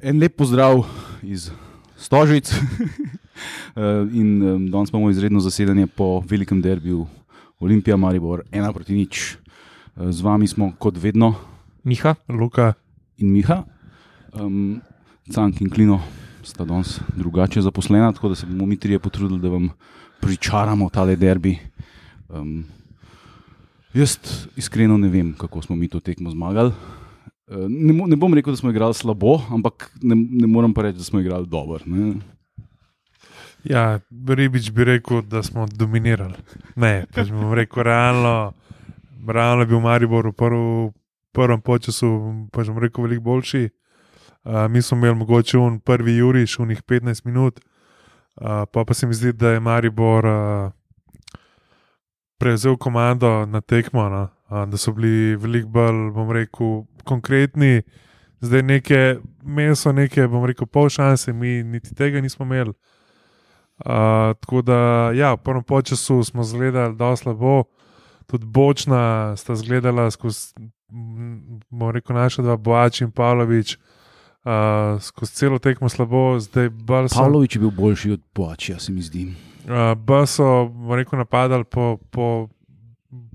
En lep pozdrav iz Stožic. Eh, in um, danes imamo izredno zasedanje po velikem derbiju Olimpija, Maribor, ena proti nič. Eh, Z vami smo kot vedno Miha, Luka, in Miha, um, Cank in Klino sta danes drugače zaposlena, tako da se bomo mi trije potrudili, da vam pričaramo tale derbi. Um, jaz iskreno ne vem, kako smo mi to tekmo zmagali. Ne, ne bom rekel, da smo igrali slabo, ampak ne, ne morem pa reči, da smo igrali dobro. ne. ja, Ribič bi rekel, da smo dominirali. Ne, pač bom rekel, realno, realno je bil Maribor v prv, prvem času, pač bom rekel, veliko boljši. Uh, mi smo imeli mogoče un prvi Juriš, unih 15 minut, uh, pa pa se mi zdi, da je Maribor uh, prevzel komando na tekmo, no? Da so bili veliko bolj, bom rekel, konkretni. Zdaj neke, imeli so neke, bom rekel, pol šanse, mi niti tega nismo imeli. Uh, tako da, ja, v prvem času smo zgledali zelo slabo, tudi bočna sta zgledala skozi, m, bom rekel, naša dva, Boač in Pavlović, uh, skozi celo tekmo slabo, zdaj bolj so. Pavlović je bil boljši od Boačija, se mi zdi. Uh, B so, bom rekel, napadali po, po,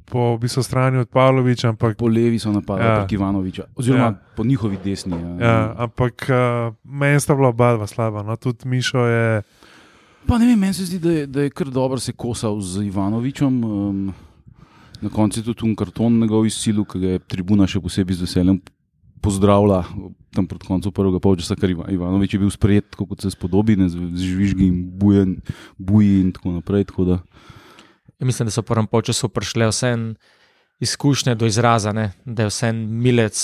po v bistvu strani od Pavlovića, ampak, Po levi so napadali Ja. Ivanoviča, oziroma Ja. po njihovi desni. Ja. ja, ampak uh, meni sta bila oba dva slaba. No, tudi Mišo je. Pa ne vem, meni se zdi, da je, da je kar dobro se kosal z Ivanovičem. Um, na koncu je tudi un karton njegov izsilil, ki ga je tribuna še posebej z veseljem pozdravila tam pred koncem prvega polčasa, ker Iva- Ivanovič je bil sprejet, kot se spodobi, ne, z, z žvižgi in bujen, buji in tako naprej. Tako da, Ja, mislim, da so v prvem času prišle vse izkušnje do izraza, ne? da je vse milec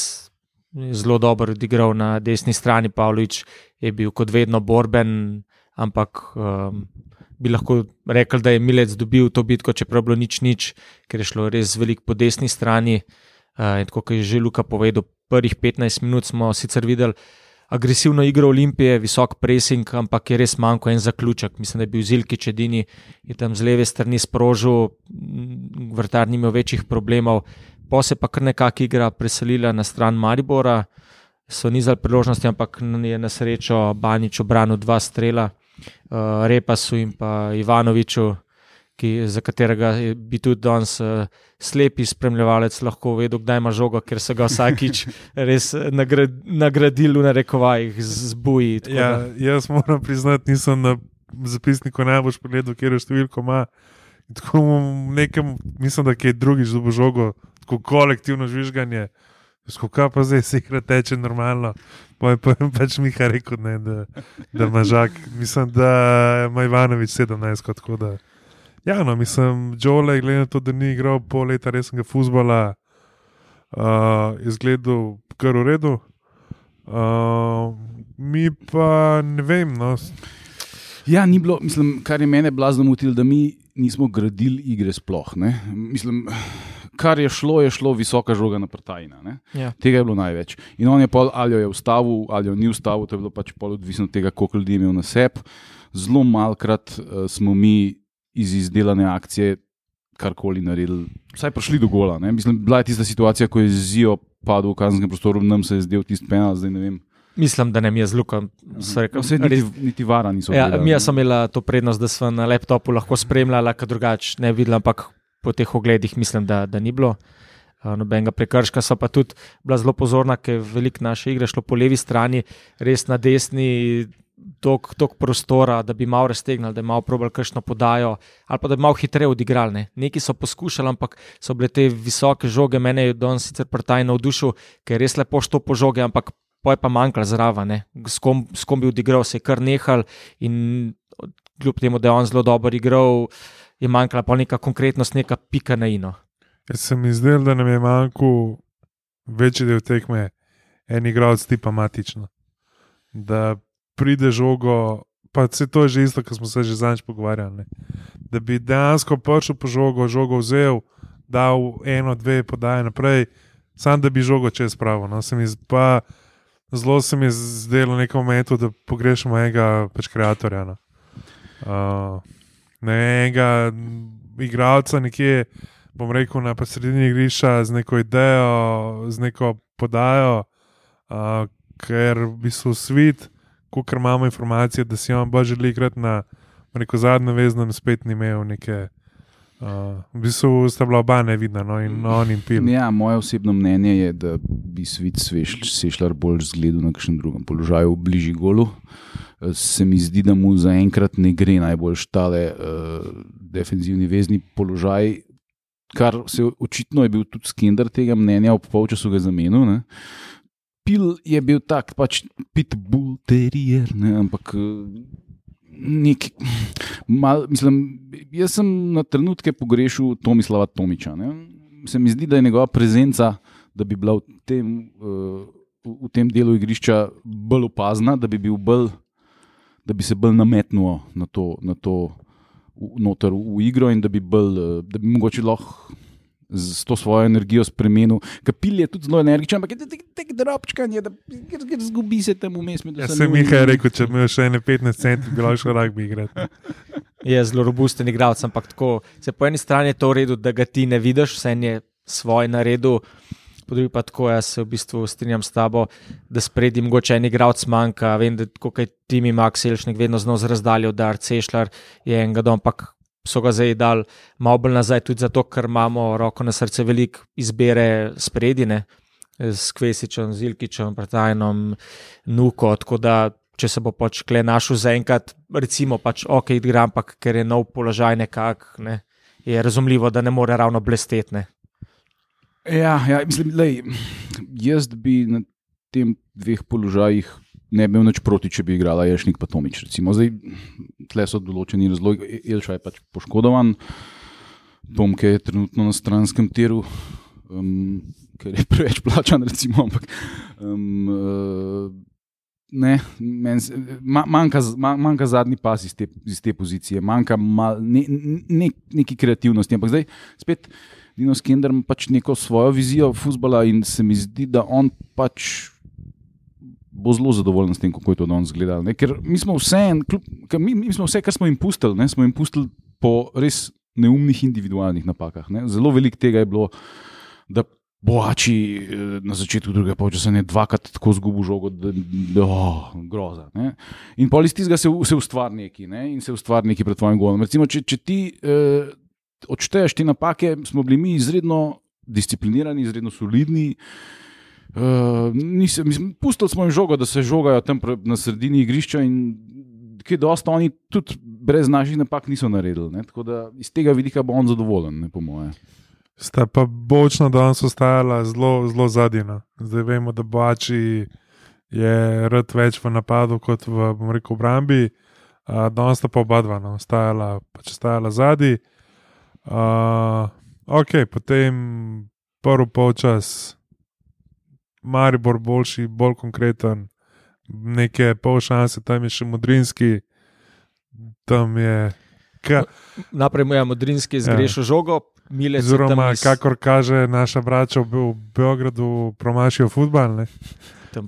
zelo dobro odigral na desni strani. Pavlič je bil kot vedno borben, ampak um, bi lahko rekel, da je milec dobil to bitko, čeprav je bilo nič nič, ker je šlo res veliko po desni strani. Uh, in tako kot je že Luka povedal, prvih 15 minut smo sicer videli. Agresivno igro Olimpije, visok pressing, ampak je res manjko en zaključek. Mislim, da je bil Zilki Čedini, je tam z leve strani sprožil, vrtar ni imel večjih problemov, pa se pa kar nekako igra preselila na stran Maribora, so nizali priložnosti, ampak je na srečo Banič obranil dva strela, uh, Repasu in pa Ivanoviču, ki, za katerega bi tudi danes uh, slepi spremljevalec lahko vedel, kdaj ima žogo, ker so ga vsakič res nagrad, nagradili v narekovajih z tako Ja, da- jaz moram priznati, nisem na zapisniku najbolj pogledal, kje je številko ima. In Tako v nekem, mislim, da je drugič dobo žogo, tako kolektivno žvižganje. Skoka pa zdaj se igra teče normalno. Pa je pa pač Miha rekel, ne, da, da ima žak. Mislim, da ima Ivanovič 17, kot tako da. Ja, no, mislim, Joe, glede na to, da ni igral pol leta resnega futbola, uh, je zgledal kar v redu. Uh, mi pa ne vem, no, ja, ni bilo, mislim, kar je mene blazno motilo, da mi nismo gradili igre sploh. Ne. Mislim, kar je šlo, je šlo visoka žoga na prtajina. Ne. Ja. Tega je bilo največ. In on je pol, ali jo je ustavil, ali jo ni ustavil, to je bilo pač pol odvisno od tega, koliko ljudi je imel na sebi. Zelo malkrat uh, smo mi iz izdelane akcije karkoli naredili, vsaj prišli do gola. Ne? Mislim, bila je tista situacija, ko je Zijo padel v kazenskem prostoru, nam se je zdel tisti penal, zdaj ne vem. Mislim, da ne mi je z Lukom. Vse niti, niti vara niso. Ja, mi smo imeli to prednost, da smo na laptopu lahko spremljali, kar drugače ne videli, ampak po teh ogledih mislim, da, da ni bilo. Nobenega prekrška so pa tudi bila zelo pozorna, ker je veliko naše igre šlo po levi strani, res na desni, tok prostora, da bi malo raztegnili, da bi malo probali kakšno podajo, ali pa da bi malo hitreje odigrali. Ne. Neki so poskušali, ampak so bile te visoke žoge, mene je danes sicer prtaj navdušil, ker je res lepo šlo po žoge, ampak pa je pa manjkalo zraven, s kom, s kom bi odigral, se je kar nehal in kljub temu, da je on zelo dobro igral, je manjkala pa neka konkretnost, neka pika na ino. Jaz se mi zdel, da nam je manjkal večji del tekme, en igralec tipa matično. Da pride žogo, pa se to je že isto, kar smo se že zadnjič pogovarjali. Ne? Da bi dejansko prišel po žogo, žogo vzel, dal eno, dve podaje naprej, sam da bi žogo čez pravo. No? Se mi pa zelo se mi je zdelo v nekem momentu, da pogrešamo enega pač kreatorja. No? Uh, ne enega igralca nekje, bom rekel, na sredini igrišča z neko idejo, z neko podajo, uh, ker v bistvu svet, kot imamo informacije, da si on bolj želi igrati na neko zadnjem veznem, spet ni imel neke. Uh, v bistvu sta bila oba nevidna, no, in on in pil. Ja, moje osebno mnenje je, da bi svet Sešljar bolj zgledal na kakšnem drugem položaju, bližji golu. Se mi zdi, da mu zaenkrat ne gre najbolj štale uh, defenzivni vezni položaj, kar se očitno je bil tudi Skender tega mnenja, ob polčasu ga zamenil. Ne. Pil je bil tak, pač pitbull terrier, ne, ampak eh, nek, mal, mislim, jaz sem na trenutke pogrešal Tomislava Tomiča. Ne. Se mi zdi, da je njegova prezenca, da bi bila v tem, uh, v tem delu igrišča bolj opazna, da bi bil bolj da bi se bolj nametnil na to, na to v, noter v igro in da bi, bolj, eh, da bi mogoče lahko s to svojo energijo spremenil. Kapil je tudi zelo energičen, ampak je tako drobčkanje, da zgubi se tam vmes. Ja, se mi je rekel, če bi imel še ne 15 centi, bi lahko šel rugby igrati. Je zelo robusten igralec, ampak tako se po eni strani je to v redu, da ga ti ne vidiš, vse je svoj na redu. Po drugi pa tako, jaz se v bistvu strinjam s tabo, da spredi mogoče en igralec manjka. Vem, da kot je Timi Max Elšnik vedno znal z razdaljo, da je enega dom, ampak so ga zdaj dal malo bolj nazaj, tudi zato, ker imamo roko na srce veliko izbere spredine. S Kvesičem, z Ilkičem, Pratajnom, Nuko. Tako da, če se bo pač kle našel zaenkrat, recimo, pač ok, igram, ampak ker je nov položaj nekako, ne, je razumljivo, da ne more ravno blestetne. Ja, ja mislim, lej, jaz bi na tem dveh položajih ne bil nič proti, če bi igrala Ješnik pa Tomič. Recimo. Zdaj, tle so določeni razlogi, Elša je pač poškodovan, Tomke je trenutno na stranskem tiru, um, ker je preveč plačan, recimo, ampak um, uh, ne, men, ma, manjka, ma, manjka zadnji pas iz te, iz te pozicije, manjka mal, ne, ne, neki kreativnosti, ampak zdaj spet. Dino Skender ima pač neko svojo vizijo futbola in se mi zdi, da on pač bo zelo zadovoljen s tem, kako je to danes gledal. Ne? Ker mi smo vse, mi, mi smo vse, kar smo jim pustili, ne? smo jim pustili po res neumnih individualnih napakah. Ne? Zelo veliko tega je bilo, da boači na začetku drugega polčasa ne dvakrat tako zgubil žogo, da je oh, groza. Ne? In pol iz tistega se, se ustvari neki ne? in se ustvari neki pred tvojim golom. Recimo, če, če ti. Eh, odšteješ te napake, smo bili mi izredno disciplinirani, izredno solidni. Uh, Pustili smo jim žogo, da se žogajo tam na sredini igrišča, in ki dosta oni tudi brez naših napak niso naredili. Ne? Tako da iz tega vidika bo on zadovoljen, ne po moje. Sta pa bočna danes ostajala zelo, zelo zadnja. Zdaj vemo, da Boači je rad več v napadu kot v rekel, obrambi, uh, danes sta pa oba dva, no, ostajala, pač ostajala zadnji. Uh, ok, potem prvi polčas, Maribor boljši, bolj konkreten, neke pol šanse, tam je še modrinski, tam je. Ka, Naprej mu je modrinski zgrešil ja. žogo. Oziroma, kakor kaže naša brača v Beogradu, promašijo futbal. Ne? Tam,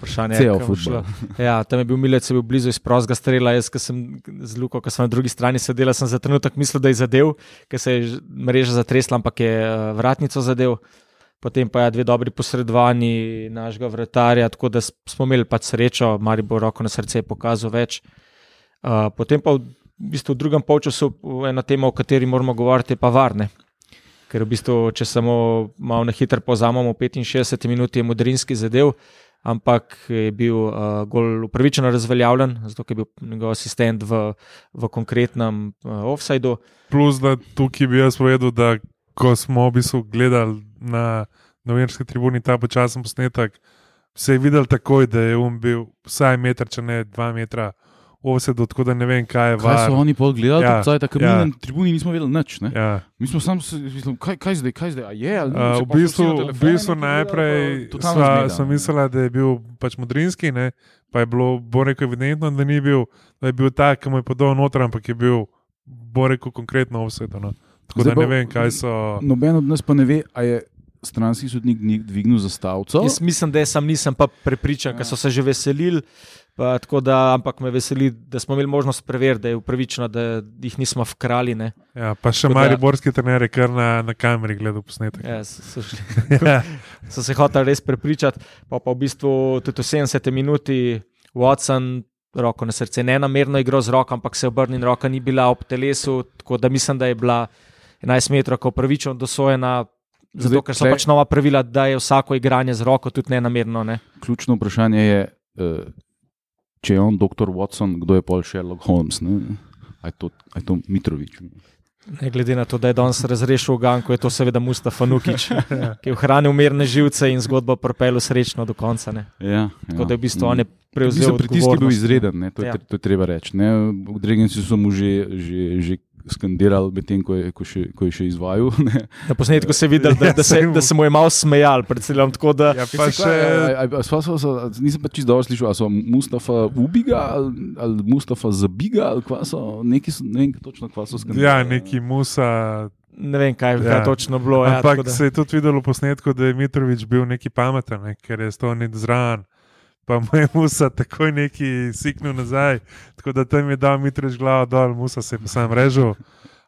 ja, tam je bil Milec, je bil blizu iz prostega strela. Jaz, ki sem z Luko, ki sem na drugi strani sedel, sem za trenutek mislil, da je zadev, ker se je mreža zatresla, ampak je vratnico zadev. Potem pa je dve dobri posredovanji našega vratarja, tako da smo imeli pač srečo, Mari bo roko na srce pokazal več. Uh, potem pa v, v bistvu v drugem polčasu ena tema, o kateri moramo govoriti, je pa varne. Ker v bistvu, če samo malo na hitro pozamemo, 65 minut je modrinski zadev ampak je bil uh, gol upravičeno razveljavljen, zato je bil njegov asistent v, v konkretnem uh, offsajdu. Plus, da tukaj bi jaz povedal, da ko smo v bistvu gledali na novinarski tribuni ta počasen posnetek, se je videl takoj, da je um bil vsaj meter, če ne dva metra vse do tako, da ne vem, kaj je Kaj so oni pol gledali, Ja, ja, tako mi ja. na tribuni nismo vedeli nič. ne. Ja. Mi smo samo, mislim, kaj, kaj zdaj, kaj zdaj, a je ali ni? Uh, v bistvu, v bistvu najprej sva, ne. mislila, da je bil pač modrinski, ne? pa je bilo bo rekel evidentno, da ni bil, da je bil tak, ki mu je podal noter, ampak je bil bo rekel konkretno vse. No. Tako Zdaj da ne vem, kaj so. Noben od nas pa ne ve, a je stranski sodnik ni dvignil zastavico. Jaz mislim, da sam nisem pa prepričan, ker so se že veselili. Pa, tako da, ampak me veseli, da smo imeli možnost preveriti, da je upravičeno, da jih nismo vkrali. Ne. Ja, pa še mariborski trener je kar na, na kameri gledal posnetek. Ja, so, šli, Ja. so se hoteli res prepričati, pa, pa v bistvu tudi v 70 minuti Watson, roko na srce, ne namerno igral z roko, ampak se je obrnil in roka ni bila ob telesu. Tako da mislim, da je bila 11 metrov upravičeno dosojena. Zato, Zdaj, ker so tle- pač nova pravila, da je vsako igranje z roko tudi nenamerno. Ne? Ključno vprašanje je, eh, če je on dr. Watson, kdo je pol Sherlock Holmes. Ne? A je to, a je to Mitrovič? Ne glede na to, da je danes razrešil Ganko, je to seveda Mustafa Nukič, ki je ohranil mirne živce in zgodbo propel srečno do konca. Ne. Ja, Tako ja. da je v bistvu on je prevzel pritisk je bil izreden, ne, to, je, Ja. ja. to je treba reči. ne. V Dregenci so mu že, že, že skandirali, medtem ko, je- ko, še- ko je še izvajal. ne. Na posnetku se je videl, da, Ja, da, se, da se mu je malo smejal, predvsem tako da. Ja, pa še, a- a- a- sva- sva- sva- Nisem pa čisto dobro slišal, ali so Mustafa ubiga ali, ali Mustafa zabiga, ali kva so, neki so, ne vem točno, kva so skandirali. ja, neki musa. Ne vem, kaj, Ja. kaj točno bilo. Ja, Ampak tako da- se je tudi videlo v posnetku, da je Mitrovič bil neki pameten, ne, ker je stal nek zran. Pa mu je musa takoj neki siknil nazaj, tako da tam je dal Mitrovič glavo dol, musa se je pa sam režil.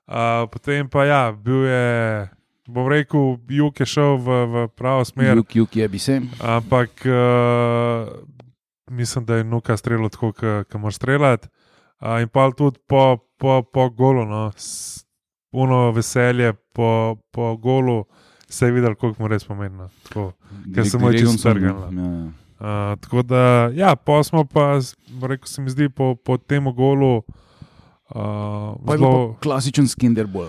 Uh, potem pa ja, bil je, bom rekel, Juk je šel v, v pravo smer. Juk, juk je bi se. Ampak uh, mislim, da je nuka streljal tako, kot mora streljati. Uh, in pa tudi po, po, po golu, no, puno veselje po, po golu, se je videl, koliko mu res pomeni. no. Ker se mu je čisto strgalo. Ja. Uh, tako da, ja, pa smo pa, rekel, se mi zdi po, po tem golu. Uh, je zelo, klasičen skinderbol.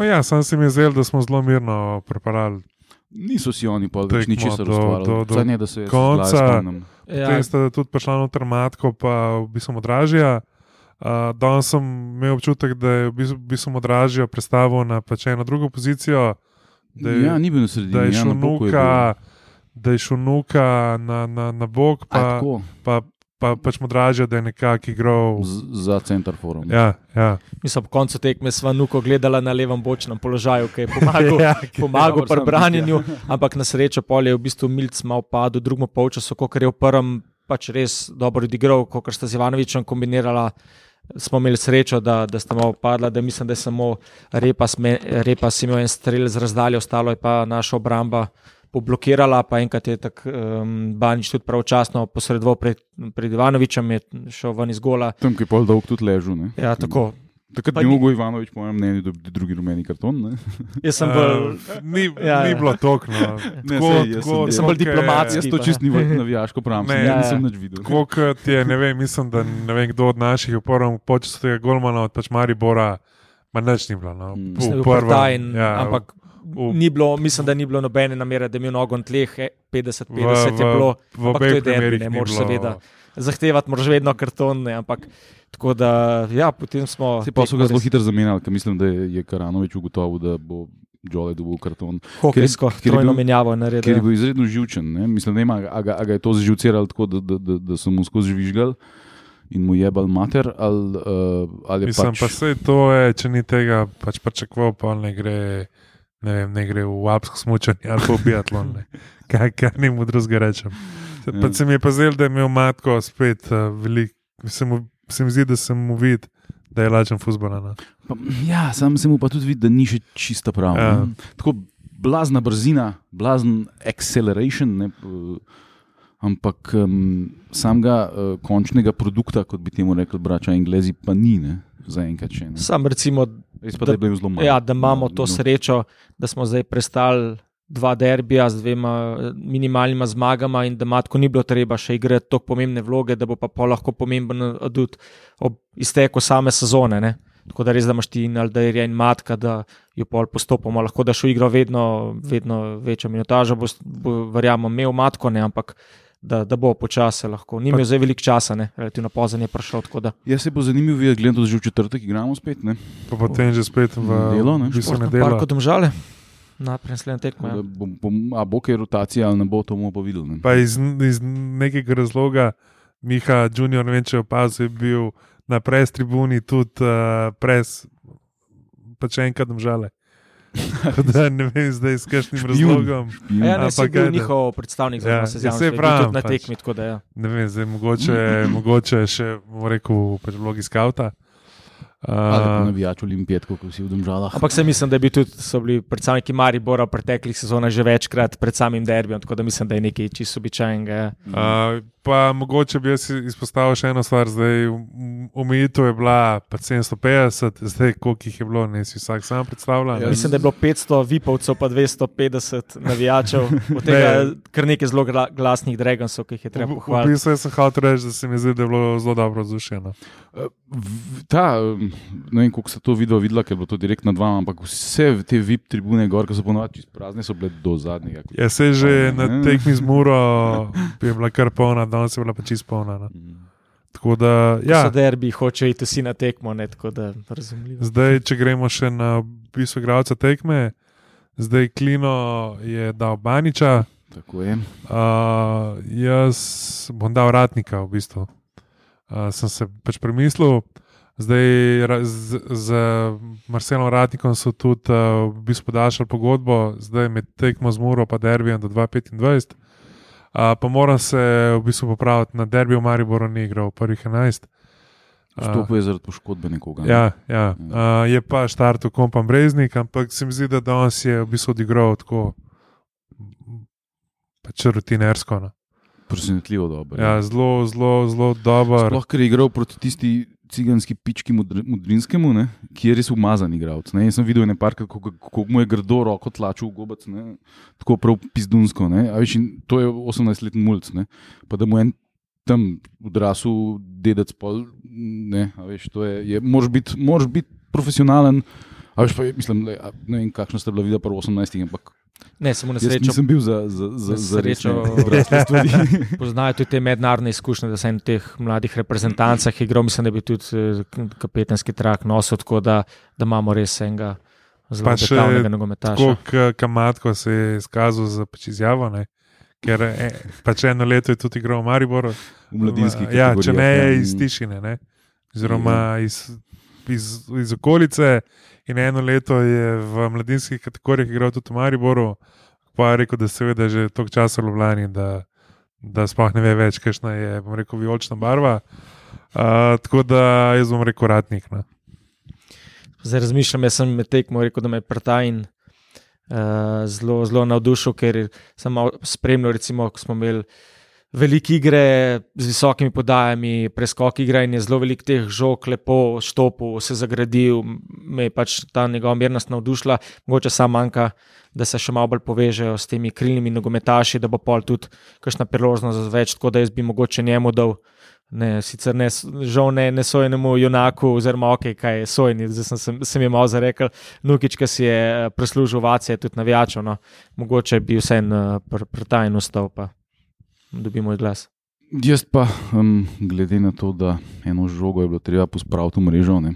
ja, sam se mi je zdel, da smo zelo mirno preparali. Niso si oni pa več ničesar ustvarjali. do- ne, da se jaz konca. ja, Potem sta tudi prišla noter matko, pa v bistvu odražja. Uh, danes sem imel občutek, da je v bistvu, v bistvu odražja predstavil na pač eno drugo pozicijo, da je, Ja, ni bil na sredini. da je ja, na boku je nuka, da je šel nuka na, na, na bok, pa, tako, pa, pa pač odražja, da je nekako igral. z- Za center forum. Ja, ja. mislim, po koncu tekme sva nuko gledala na levem bočnem položaju, ki je pomagal. ja, Pomagal Dobro, pri sam branjenju, ampak na srečo pol je v bistvu Milc malo padel, v drugem polčasu, kot je v prvem pač res dobro odigral, kot sta z Ivanovičem kombinirala. Smo imeli srečo, da, da sta malo padla, da mislim, da je samo Repas, me, Repas imel en strel z razdalje, ostalo je pa naša obramba poblokirala, pa enkrat je tako um, Banič tudi pravočasno posredoval pred, pred Ivanovičem, je šel ven iz gola. Tam, ki je pol dolg tudi ležal. ne. Ja, tako. Takrat Pa bi ni- mogel Ivanovič, po mojem mnenju, dobiti drugi rumeni karton. Ne? Jaz sem bolj, Uh, ni, Ja, ja, ni ja. bilo tokno. Ne, sej, jaz sem- Jaz sem bolj diplomatski. Jaz to čist ni navijaško pravim, Ne, ne, ja, nisem ja. nič videl. Kot je, ne vem, mislim, da ne vem, kdo od naših je v prvem času tega Golmana od pač Maribora, ma nič ni bilo. No. Mm. Bil in- ja, ampak v- ni bilo, mislim, da ni bilo nobene namere, da bi imel nogo na tleh, e, 50-50 je v- bilo. v ampak to je derbi, ne moreš seveda. Zahtevati moraš vedno karton, ne, ampak tako da, ja, potem smo. Se pa so ga zelo hitro zamenjali, ker mislim, da je Karanovič ugotovil, da bo Jole dobil karton. Hokejsko, ker je bil- menjavo je Ker je naredil. bil izredno živčen. Ne? Mislim, da ima, a, ga, a ga je to zživciralo tako, da, da, da, da so mu skozi žvižgal in mu jebal mater. Ali, uh, ali je Mislim, pač, pa vse to je, če ni tega pač pričakoval, pa ne gre, ne, vem, ne gre v alpsko smučanje ali pa v biatlon. ne. Kaj, kaj ni mu drugega rečem. Se, Ja. pa se mi je pa zdelo, da je imel matko spet uh, velik, se, mu, se mi zdi, da sem mu videl, da je lačen pa, ja, sam se mu pa tudi vidi, da ni še čista prava. Ja. Ja. Tako blazna brzina, blazen acceleration. Ne, Ampak um, samega uh, končnega produkta, kot bi temu rekli, brača Englezi, pa ni, ne, zaenkrat še. Ne. Sam recimo, Res pa da- da je bil zelo malo. ja, da imamo to No, srečo, da smo zdaj prestali dva derbija z dvema minimalnima zmagama in da matko ni bilo treba še igrati tako pomembne vloge, da bo pa pol lahko pomemben adut ob izteku same sezone. Ne? Tako da res, da imaš ti in Aldeirja in matka, da jo pol postopoma lahko daš v igro vedno, vedno večjo minutažo, bo, bo verjamem, imel matko, ne, ampak da, da bo počasi lahko. Ni imel zdaj veliko časa, ne, relativno pozno je prišel. tako da- Jaz se bo zanimivo videti, gledam, da že v četrtek igramo spet. Ne? Pa potem že spet v Delo, ne? bistvu ne dela. parko domžale, naprej naslednja tekma. Tako Ja. da Bom, bom, a bo kaj rotacija ali ne bo, to bomo pa videli. Ne? Pa iz, iz nekega razloga, Miha Junior, ne vem če opazil, je bil na pres tribuni tudi uh, pres, pa če enkrat domžale. Da ne vem zdaj s kakšnim Špijun. razlogom. A Ja, ne, Ampak bil njihov predstavnik za Ja, ja, ja, sezon, saj ja, pravim, tudi na pač. tekmi. Tako da, ja. Ne vem, zdaj mogoče, mogoče še rekel, pač vlogi skauta. Uh, navijač olimpijat, kot vsi v domžalah. Ampak se mislim, da bi tudi so bili predstavniki Maribora v preteklih sezonah že večkrat pred samim derbijem, tako da mislim, da je nekaj čisto običajnega. uh, pa mogoče bi jaz izpostavil še eno stvar. Zdaj, omejitev je bila pa 750, zdaj koliko jih je bilo, ne si vsak sam predstavlja. Ja, ne. Mislim, da je bilo 500 vipovcev, pa 250 navijačev, od tega kar nekaj zelo gla, glasnih Dragonsov, ki jih je treba V, v pohvaliti. bistvu sem hotel reči, da se mi zdi, da je bilo zelo dobro zvušeno. Eh, v- Ta, ne vem, kako se to video videla, ker je bilo to direktno nad vami, ampak vse te VIP tribune, gor, ki so ponovadi čisto prazne, so bile do zadnjega. Ja, se že Ne. na tekmi z Muro je bila kar polna, danes je bila pa čist polna. No. Mm. Tako da, Ja. ja, So derbi, hoče iti vsi na tekmo, ne, tako da razumljivo. zdaj, če gremo še na bistvo igralca tekme, zdaj Klino je dal Baniča, Tako je. uh, jaz bom dal Ratnika v bistvu. Uh, sem se pač premislil. Zdaj z, z Marcelom Ratnikom so tudi uh, v bistvu podaljšali pogodbo, zdaj med tekmo z Muro pa derbijem do 2025. Uh, pa moram se v bistvu popraviti, na derbiju Mariboru ni igral, prvih 11. Uh, Vstopil je zaradi poškodbe nekoga. ne? Ja, ja. Uh, je pa štartil kompan Breznik, ampak se mi zdi, da danes je v bistvu odigral tako pač rutinersko. No. Presenetljivo dobro. Ja, zelo, zelo, zelo dober. Sploh, ker je igral proti tisti ciganski pički Mudr- Mudrinskemu, ne, ki je res umazan igralec. ne. Jaz sem videl nekaj, kako, kako mu je grdo roko tlačil v gobec, ne, tako prav pizdunsko. Ne. In to je 18-letni mulj. Pa da mu en tam odrasel dedec pol, ne, veš, to je, je moraš biti biti profesionalen. A veš, pa, je- mislim, le, ne vem, kakšna sta bila videla po 18, ampak Ne, samo na jaz srečo nisem bil za, za, za, za srečo- poznajo tudi te mednarodne izkušnje, da se en v teh mladih reprezentancah igral, mislim, da bi tudi eh, kapetanski trak nosil, tako da, da imamo res enega zelo detaljnega nogometaša. Tako kamatko se je izkazal za pač izjavo. Ne? Ker e, pač eno leto je tudi igral v Mariboru. v mladinskih Ja, če ne kategorijah, je ja. iz Tišine, ne? oziroma iz, iz, iz okolice. In eno leto je v mladinskih kategorijah igral tudi v Mariboru, pa je rekel, da seveda že toliko časa v Ljubljani, da, da sploh ne ve več, kakšna je, bom rekel, vijolična barva. Uh, tako da jaz bom rekel, ratnik. No. Zdaj razmišljam, jaz sem tekmo rekel, da me je Prtajn uh, zelo, zelo navdušil, ker sem spremljal, recimo, ko smo imeli velike igre z visokimi podajami, preskok igre in je zelo velik teh žog, lepo štopil, se zagradil, me je pač ta njegova mirnost navdušila, mogoče samo manjka. Da se še malo bolj povežejo s temi krilnimi nogometaši, da bo pol tudi kakšna priložnost več, tako da jaz bi mogoče njemu dal Ne, sicer ne, žal ne, ne sojenemu junaku, oziroma ok, kaj je sojenje, zdaj sem, sem, sem jim malo zarekel. Nukič, ki si je eh, prislužil ovacije, tudi navijačev, no. mogoče bi vse en pr, prtajen ustal, pa dobi moj glas. Jaz pa, um, glede na to, da eno žogo je bilo treba pospraviti v mrežo ne,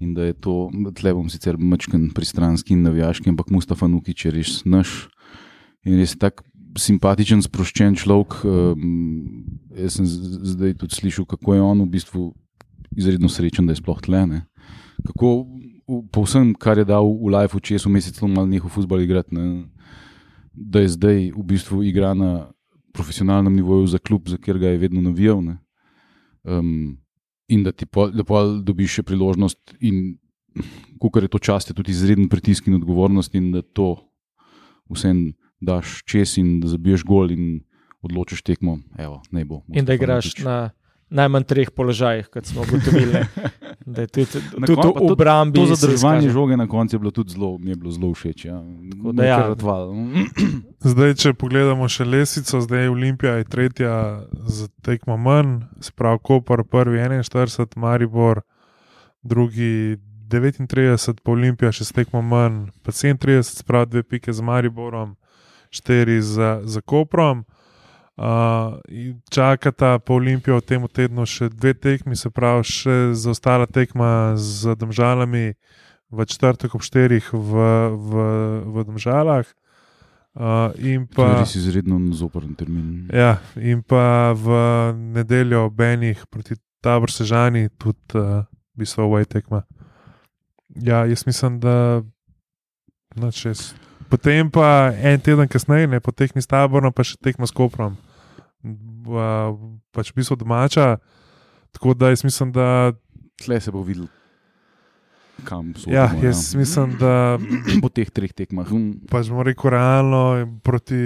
in da je to, tle bom sicer mačken pristranski in navijaški, ampak Mustafa Nukič je res naš in res tak simpatičen, sproščen človek. Um, jaz sem zdaj tudi slišal, kako je on v bistvu izredno srečen, da je sploh tle. Ne. Kako po vsem, kar je dal v life, če je vmes celo malo nehal futbol igrati, ne, da je zdaj v bistvu igra na profesionalnem nivoju za klub, za katerega je vedno navijal. ne. Um, in da ti pol, da pol dobiš še priložnost, in ko je to čast, je tudi izreden pritisk in odgovornost, in da to vsem daš čez in da zabiješ gol in odločiš tekmo. Evo, bo. In da igraš na najmanj treh položajih, kot smo ugotovili. Da je tudi, Na tudi kon- pa v to- obrambi. To se zadrževanje žoge na koncu je bilo tudi zelo, mi je bilo zelo všeč. Ja. da ja. Zdaj, če pogledamo še lesico, zdaj je Olimpija je tretja z tekmo manj, sprav Koper, prvi 41, Maribor, drugi 39, pa Olimpija še s tekmo manj, pa 37, sprav dve pike z Mariborom, štiri za, za Koprom. Uh, čakata pa Olimpijo v tem tednu še dve tekmi, se pravi, še zaostala tekma z Domžalami v četrtek ob štirih v, v, v Domžalah. Uh, in To je pa, res izredno zoporen termin. ja, in pa v nedeljo ob enih proti Tabor Sežani, tudi uh, v bistvu ovoj tekma. Ja, jaz mislim, da noč res. Potem pa en teden kasneje, ne, po tehni s taborom, pa še tekmo s Koprom. Uh, pač v bistvu domača. Tako da jaz mislim, da. Tle se bo videl, kam so. Ja, jaz mislim, da po teh treh tekmah. Pač bomo rekel realno, proti,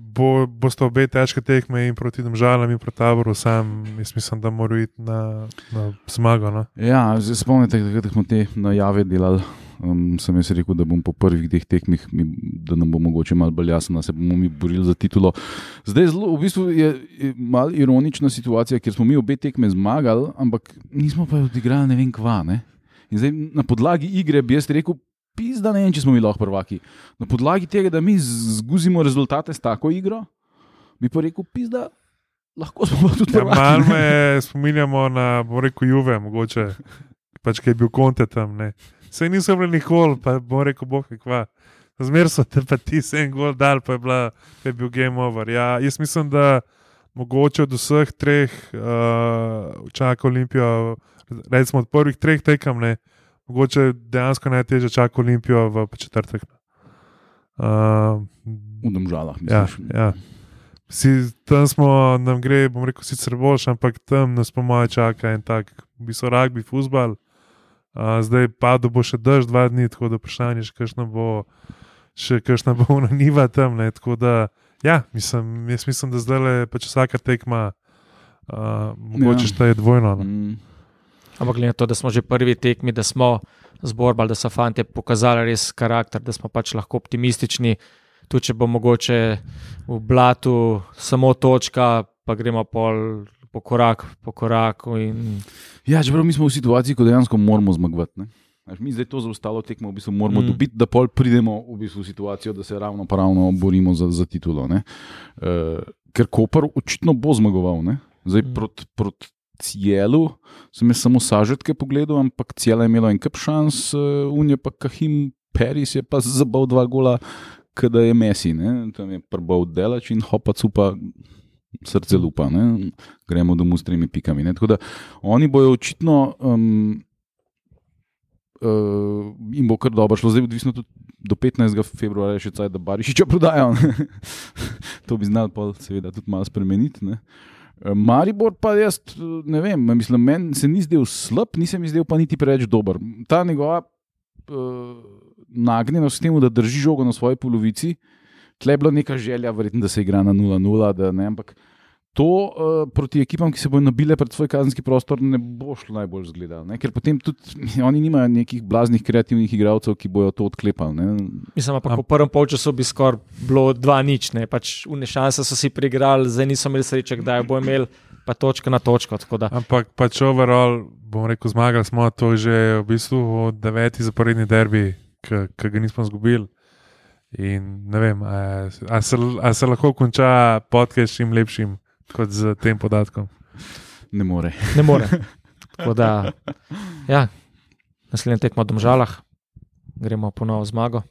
bo, boste obe težke tekme in proti državam in proti taboru, sam jaz mislim, da mora iti na, na zmago. No? Ja, spomnite, da smo te najave delali. Um, sem jaz rekel, da bom po prvih dveh tekmih, mi, da nam bo mogoče malo bolj jasno, da se bomo mi borili za titulo. Zdaj zelo, v bistvu je je malo ironična situacija, ker smo mi obe tekme zmagali, ampak nismo pa odigrali ne vem kva. Ne? In zdaj na podlagi igre bi jaz rekel, pizda ne vem, če smo mi lahko prvaki. Na podlagi tega, da mi zguzimo rezultate s tako igro, bi pa rekel, pizda, lahko smo tudi Ja, prvaki. Malo me spominjamo na, bom rekel, Juve, mogoče, pač, ki je bil konte tam. Ne. Vse niso bili nikoli, pa bom rekel, boh, kva. Zmer so te pa ti se en gol dal, pa je, bila, pa je bil game over. Ja, jaz mislim, da mogoče od vseh treh uh, čaka Olimpijo, recimo od prvih treh tekem, ne, mogoče dejansko najtežje čaka Olimpijo v četrtek. Uh, V domžalah, Ja, misliš. ja. Si, tam smo, nam gre, bom rekel, sicer boljš, ampak tam nas po mojem čaka en tak, v bistvu rugby, futbal. Uh, zdaj pa da bo še dež dva dni, tako da vprašanje je, kakšno bo, še kakšna bo na niva tam. Ne, tako da, ja, mislim, jaz mislim, da zdaj le pač vsaka tekma, uh, mogoče Ja. šteje dvojno. No. Mm. Ampak glede na to, da smo že prvi tekmi, da smo zborbali, da so fanti pokazali res karakter, da smo pač lahko optimistični. Tudi če bo mogoče v blatu samo točka, pa gremo pol po korak po koraku. In, Ja, čeprav mi smo v situaciji, ko dejansko moramo zmagovati. ne. Mi zdaj to za ostalo tekmo v bistvu moramo Mm. dobiti, da pol pridemo v, bistvu v situacijo, da se ravno pravno borimo za, za titulo. Uh, ker Koper očitno bo zmagoval. Ne? Zdaj Mm. proti prot Cielu sem jaz samo sažetke pogledal, ampak Ciela je imela en kup šans, uh, unje pa Kahim Peris je pa zabal dva gola, kada je Messi. Ne? Tam je prbal delač in hopac upa. Srce lupa, ne? gremo domov s tremi pikami. Ne? Tako da oni bojo očitno, um, uh, jim bo kar dobro šlo, zdaj odvisno tudi do 15. februarja, še caj, da Barišiča prodajo. ne. to bi znal pa seveda tudi malo spremeniti. Ne? Eh, Maribor pa jaz ne vem, mislim, meni se ni zdel slab, nisem zdel pa niti preveč dober. Ta njegova uh, nagnjenost k temu, da drži žogo na svoji polovici, tle je bila neka želja, verjetno, da se igra na 0-0, da ne, ampak to uh, proti ekipam, ki se bodo nabile pred svoj kazenski prostor, ne bo šlo najbolj zgledati. ne, Ker potem tudi oni nimajo nekih blaznih kreativnih igralcev, ki bojo to odklepali. Ne. mislim, ampak v prvem polčasu bi skoraj bilo dva nič, ne pač une šanse so si priigrali, zdaj niso imeli sreče, kdaj bo imel, pa točka na točko. tako da. Ampak pač overall, bom rekel, zmagali smo, to je že v bistvu deveti zaporedni derbi, ki ga nismo izgubili. In ne vem, a, a, se, a se lahko konča podcast čim lepšim kot z tem podatkom. ne more. Ne more. Tako da, ja, naslednji tekmo v Domžalah, gremo ponovno zmago.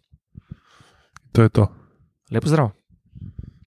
To je to. Lep zdrav.